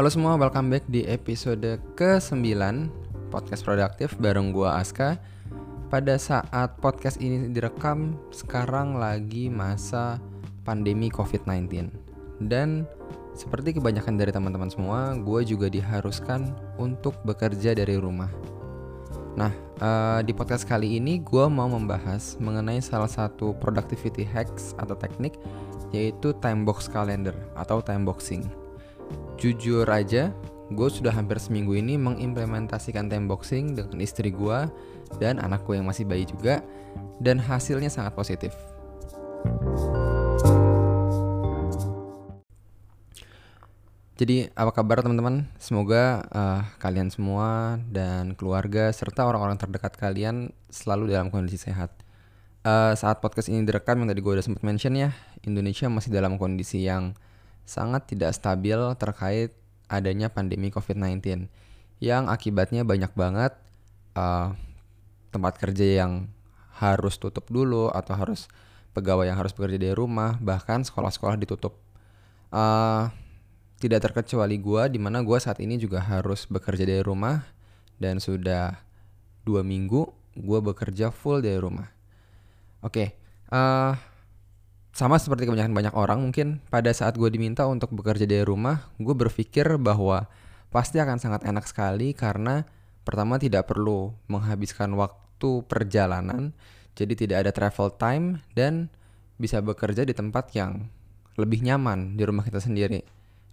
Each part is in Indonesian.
Halo semua, welcome back di episode ke-9 Podcast Produktif bareng gua Aska. Pada saat podcast ini direkam, sekarang lagi masa pandemi COVID-19. Dan seperti kebanyakan dari teman-teman semua, gue juga diharuskan untuk bekerja dari rumah. Nah, uh, di podcast kali ini gue mau membahas mengenai salah satu productivity hacks atau teknik yaitu time box calendar atau time boxing. Jujur aja, gue sudah hampir seminggu ini mengimplementasikan time boxing dengan istri gue dan anakku yang masih bayi juga, dan hasilnya sangat positif. Jadi apa kabar teman-teman? Semoga uh, kalian semua dan keluarga serta orang-orang terdekat kalian selalu dalam kondisi sehat. Uh, saat podcast ini direkam yang tadi gue udah sempat mention ya, Indonesia masih dalam kondisi yang sangat tidak stabil terkait adanya pandemi COVID-19 yang akibatnya banyak banget uh, tempat kerja yang harus tutup dulu atau harus pegawai yang harus bekerja dari rumah bahkan sekolah-sekolah ditutup. Uh, tidak terkecuali gue di mana gue saat ini juga harus bekerja dari rumah dan sudah dua minggu gue bekerja full dari rumah. Oke okay, uh, sama seperti kebanyakan banyak orang mungkin pada saat gue diminta untuk bekerja dari rumah, gue berpikir bahwa pasti akan sangat enak sekali karena pertama tidak perlu menghabiskan waktu perjalanan, jadi tidak ada travel time dan bisa bekerja di tempat yang lebih nyaman di rumah kita sendiri.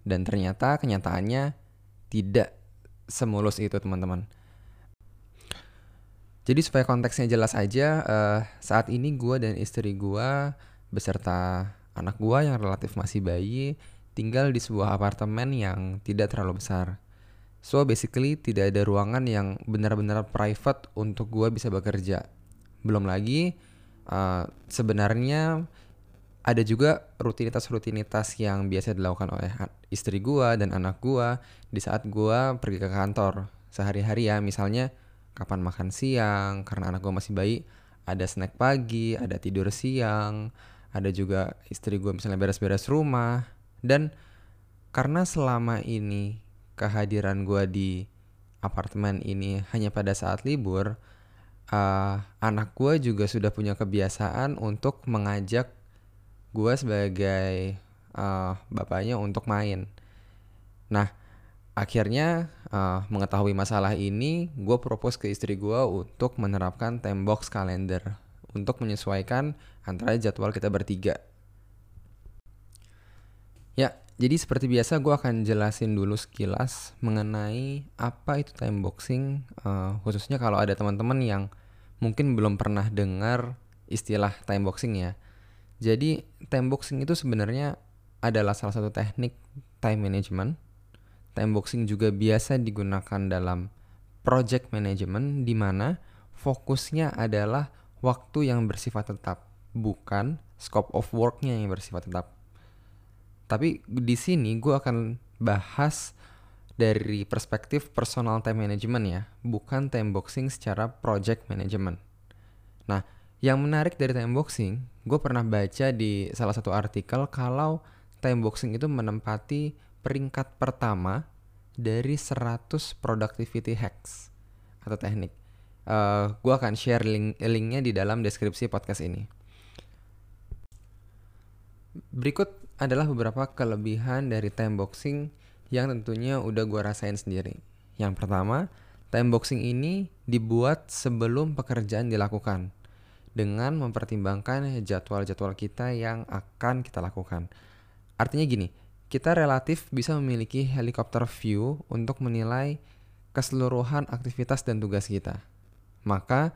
Dan ternyata kenyataannya tidak semulus itu teman-teman. Jadi supaya konteksnya jelas aja, uh, saat ini gue dan istri gue beserta anak gua yang relatif masih bayi tinggal di sebuah apartemen yang tidak terlalu besar. So basically tidak ada ruangan yang benar-benar private untuk gua bisa bekerja. Belum lagi uh, sebenarnya ada juga rutinitas-rutinitas yang biasa dilakukan oleh istri gua dan anak gua di saat gua pergi ke kantor sehari-hari ya. Misalnya kapan makan siang karena anak gua masih bayi, ada snack pagi, ada tidur siang, ada juga istri gue misalnya beres-beres rumah. Dan karena selama ini kehadiran gue di apartemen ini hanya pada saat libur uh, anak gue juga sudah punya kebiasaan untuk mengajak gue sebagai uh, bapaknya untuk main. Nah akhirnya uh, mengetahui masalah ini gue propose ke istri gue untuk menerapkan time box calendar untuk menyesuaikan antara jadwal kita bertiga. Ya, jadi seperti biasa gue akan jelasin dulu sekilas mengenai apa itu time boxing, uh, khususnya kalau ada teman-teman yang mungkin belum pernah dengar istilah time boxing ya. Jadi time boxing itu sebenarnya adalah salah satu teknik time management. Time boxing juga biasa digunakan dalam project management di mana fokusnya adalah waktu yang bersifat tetap, bukan scope of worknya yang bersifat tetap. Tapi di sini gue akan bahas dari perspektif personal time management ya, bukan time boxing secara project management. Nah, yang menarik dari time boxing, gue pernah baca di salah satu artikel kalau time boxing itu menempati peringkat pertama dari 100 productivity hacks atau teknik uh, eh, gue akan share link linknya di dalam deskripsi podcast ini. Berikut adalah beberapa kelebihan dari time boxing yang tentunya udah gue rasain sendiri. Yang pertama, time boxing ini dibuat sebelum pekerjaan dilakukan dengan mempertimbangkan jadwal-jadwal kita yang akan kita lakukan. Artinya gini, kita relatif bisa memiliki helikopter view untuk menilai keseluruhan aktivitas dan tugas kita maka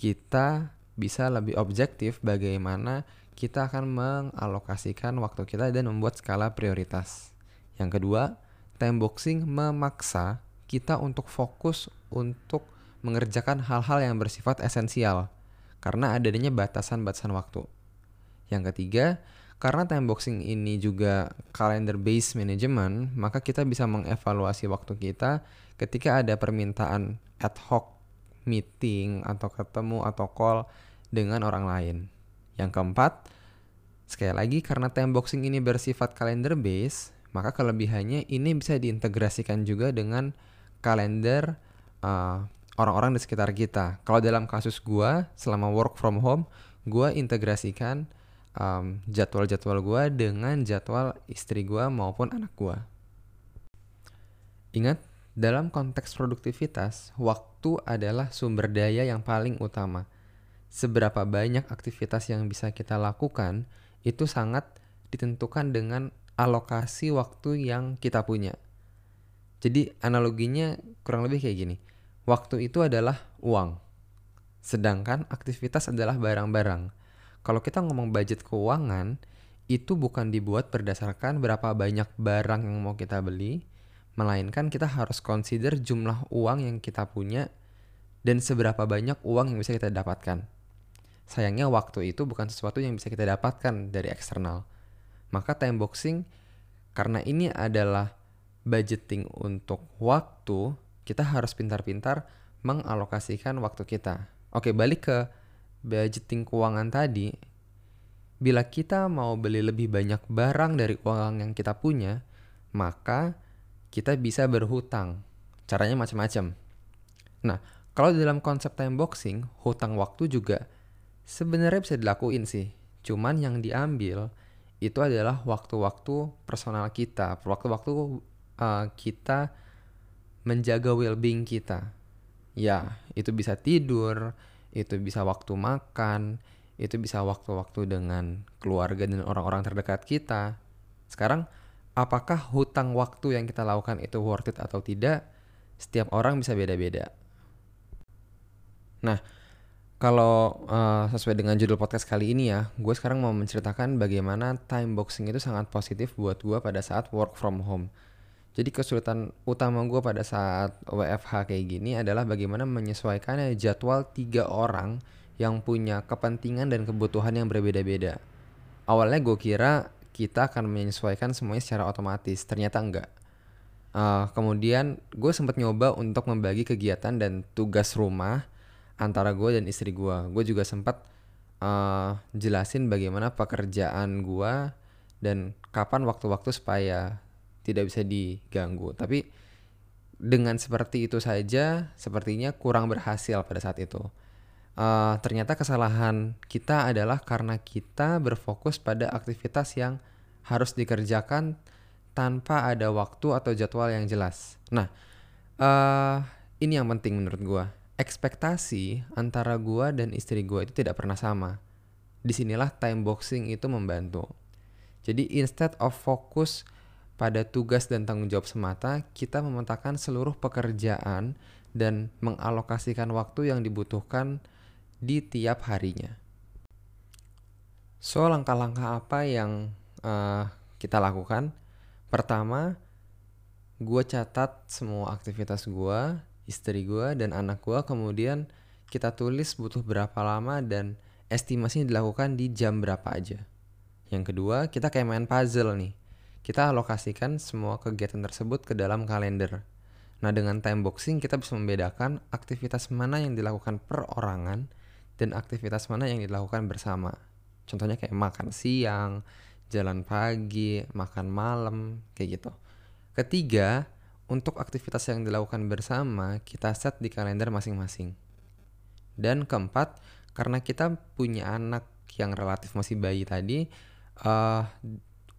kita bisa lebih objektif bagaimana kita akan mengalokasikan waktu kita dan membuat skala prioritas. Yang kedua, time boxing memaksa kita untuk fokus untuk mengerjakan hal-hal yang bersifat esensial karena adanya batasan-batasan waktu. Yang ketiga, karena time boxing ini juga calendar based management, maka kita bisa mengevaluasi waktu kita ketika ada permintaan ad hoc meeting atau ketemu atau call dengan orang lain. Yang keempat, sekali lagi karena time boxing ini bersifat calendar base, Maka kelebihannya ini bisa diintegrasikan juga dengan kalender uh, orang-orang di sekitar kita. Kalau dalam kasus gua selama work from home, gua integrasikan um, jadwal-jadwal gua dengan jadwal istri gua maupun anak gua. Ingat, dalam konteks produktivitas, waktu adalah sumber daya yang paling utama. Seberapa banyak aktivitas yang bisa kita lakukan itu sangat ditentukan dengan alokasi waktu yang kita punya. Jadi analoginya kurang lebih kayak gini. Waktu itu adalah uang. Sedangkan aktivitas adalah barang-barang. Kalau kita ngomong budget keuangan, itu bukan dibuat berdasarkan berapa banyak barang yang mau kita beli, melainkan kita harus consider jumlah uang yang kita punya dan seberapa banyak uang yang bisa kita dapatkan. Sayangnya waktu itu bukan sesuatu yang bisa kita dapatkan dari eksternal. Maka time boxing karena ini adalah budgeting untuk waktu, kita harus pintar-pintar mengalokasikan waktu kita. Oke, balik ke budgeting keuangan tadi. Bila kita mau beli lebih banyak barang dari uang yang kita punya, maka kita bisa berhutang. Caranya macam-macam. Nah, kalau dalam konsep time boxing, hutang waktu juga sebenarnya bisa dilakuin sih. Cuman yang diambil itu adalah waktu-waktu personal kita, waktu-waktu uh, kita menjaga well-being kita. Ya, itu bisa tidur, itu bisa waktu makan, itu bisa waktu-waktu dengan keluarga dan orang-orang terdekat kita. Sekarang apakah hutang waktu yang kita lakukan itu worth it atau tidak, setiap orang bisa beda-beda. Nah, kalau uh, sesuai dengan judul podcast kali ini ya, gue sekarang mau menceritakan bagaimana time boxing itu sangat positif buat gue pada saat work from home. Jadi kesulitan utama gue pada saat WFH kayak gini adalah bagaimana menyesuaikan jadwal tiga orang yang punya kepentingan dan kebutuhan yang berbeda-beda. Awalnya gue kira kita akan menyesuaikan semuanya secara otomatis. Ternyata enggak. Uh, kemudian gue sempat nyoba untuk membagi kegiatan dan tugas rumah antara gue dan istri gue. Gue juga sempat uh, jelasin bagaimana pekerjaan gue dan kapan waktu-waktu supaya tidak bisa diganggu. Tapi dengan seperti itu saja, sepertinya kurang berhasil pada saat itu uh, ternyata kesalahan kita adalah karena kita berfokus pada aktivitas yang harus dikerjakan tanpa ada waktu atau jadwal yang jelas. Nah, uh, ini yang penting menurut gue. Ekspektasi antara gue dan istri gue itu tidak pernah sama. Di sinilah time boxing itu membantu. Jadi instead of fokus pada tugas dan tanggung jawab semata, kita memetakan seluruh pekerjaan dan mengalokasikan waktu yang dibutuhkan di tiap harinya. So, langkah-langkah apa yang uh, kita lakukan? Pertama, gue catat semua aktivitas gue, istri gue, dan anak gue. Kemudian kita tulis butuh berapa lama dan estimasinya dilakukan di jam berapa aja. Yang kedua, kita kayak main puzzle nih. Kita alokasikan semua kegiatan tersebut ke dalam kalender. Nah, dengan time boxing kita bisa membedakan aktivitas mana yang dilakukan perorangan dan aktivitas mana yang dilakukan bersama. Contohnya kayak makan siang, jalan pagi, makan malam, kayak gitu. Ketiga, untuk aktivitas yang dilakukan bersama, kita set di kalender masing-masing. Dan keempat, karena kita punya anak yang relatif masih bayi tadi, uh,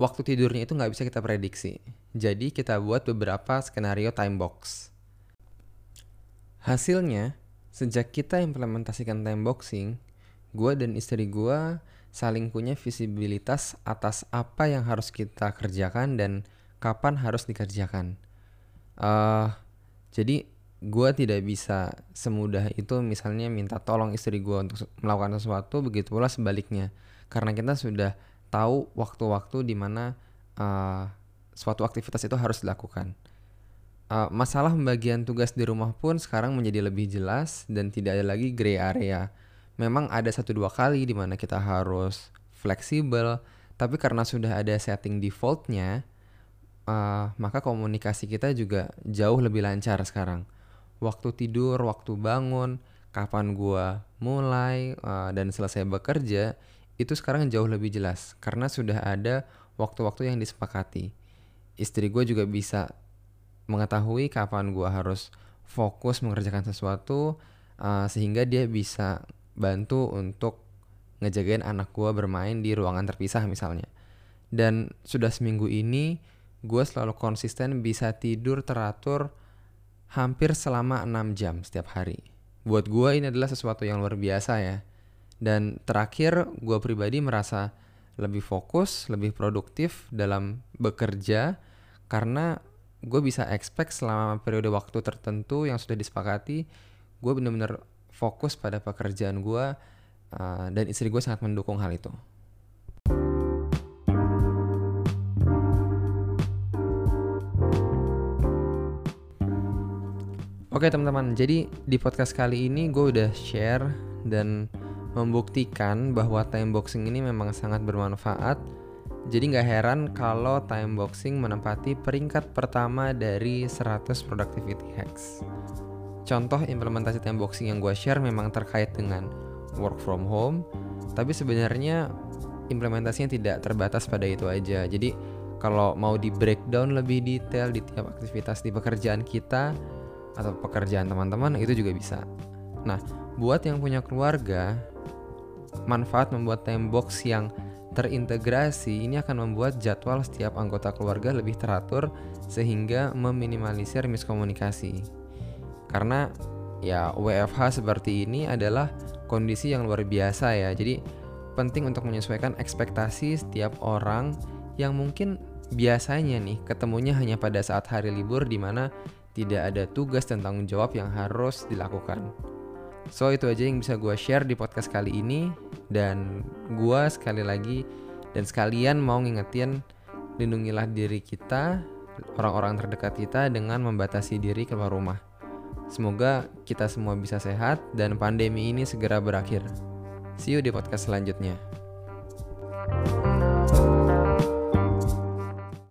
waktu tidurnya itu nggak bisa kita prediksi. Jadi kita buat beberapa skenario time box. Hasilnya, Sejak kita implementasikan time boxing, gue dan istri gue saling punya visibilitas atas apa yang harus kita kerjakan dan kapan harus dikerjakan. Uh, jadi gue tidak bisa semudah itu misalnya minta tolong istri gue untuk melakukan sesuatu, begitu pula sebaliknya. Karena kita sudah tahu waktu-waktu di mana uh, suatu aktivitas itu harus dilakukan uh, masalah pembagian tugas di rumah pun sekarang menjadi lebih jelas dan tidak ada lagi gray area. Memang ada satu dua kali di mana kita harus fleksibel, tapi karena sudah ada setting defaultnya, uh, maka komunikasi kita juga jauh lebih lancar sekarang. Waktu tidur, waktu bangun, kapan gua mulai uh, dan selesai bekerja, itu sekarang jauh lebih jelas karena sudah ada waktu-waktu yang disepakati. istri gue juga bisa mengetahui kapan gue harus fokus mengerjakan sesuatu uh, sehingga dia bisa bantu untuk ngejagain anak gue bermain di ruangan terpisah misalnya. Dan sudah seminggu ini gue selalu konsisten bisa tidur teratur hampir selama 6 jam setiap hari. Buat gue ini adalah sesuatu yang luar biasa ya. Dan terakhir gue pribadi merasa lebih fokus, lebih produktif dalam bekerja karena gue bisa expect selama periode waktu tertentu yang sudah disepakati gue bener-bener fokus pada pekerjaan gue uh, dan istri gue sangat mendukung hal itu. Oke teman-teman, jadi di podcast kali ini gue udah share dan membuktikan bahwa time boxing ini memang sangat bermanfaat. Jadi nggak heran kalau time boxing menempati peringkat pertama dari 100 productivity hacks. Contoh implementasi time boxing yang gue share memang terkait dengan work from home, tapi sebenarnya implementasinya tidak terbatas pada itu aja. Jadi kalau mau di breakdown lebih detail di tiap aktivitas di pekerjaan kita, atau pekerjaan teman-teman itu juga bisa. Nah, buat yang punya keluarga, manfaat membuat time box yang terintegrasi ini akan membuat jadwal setiap anggota keluarga lebih teratur sehingga meminimalisir miskomunikasi. Karena ya WFH seperti ini adalah kondisi yang luar biasa ya. Jadi penting untuk menyesuaikan ekspektasi setiap orang yang mungkin biasanya nih ketemunya hanya pada saat hari libur di mana tidak ada tugas dan tanggung jawab yang harus dilakukan. So itu aja yang bisa gue share di podcast kali ini dan gue sekali lagi dan sekalian mau ngingetin lindungilah diri kita, orang-orang terdekat kita dengan membatasi diri keluar rumah. Semoga kita semua bisa sehat dan pandemi ini segera berakhir. See you di podcast selanjutnya.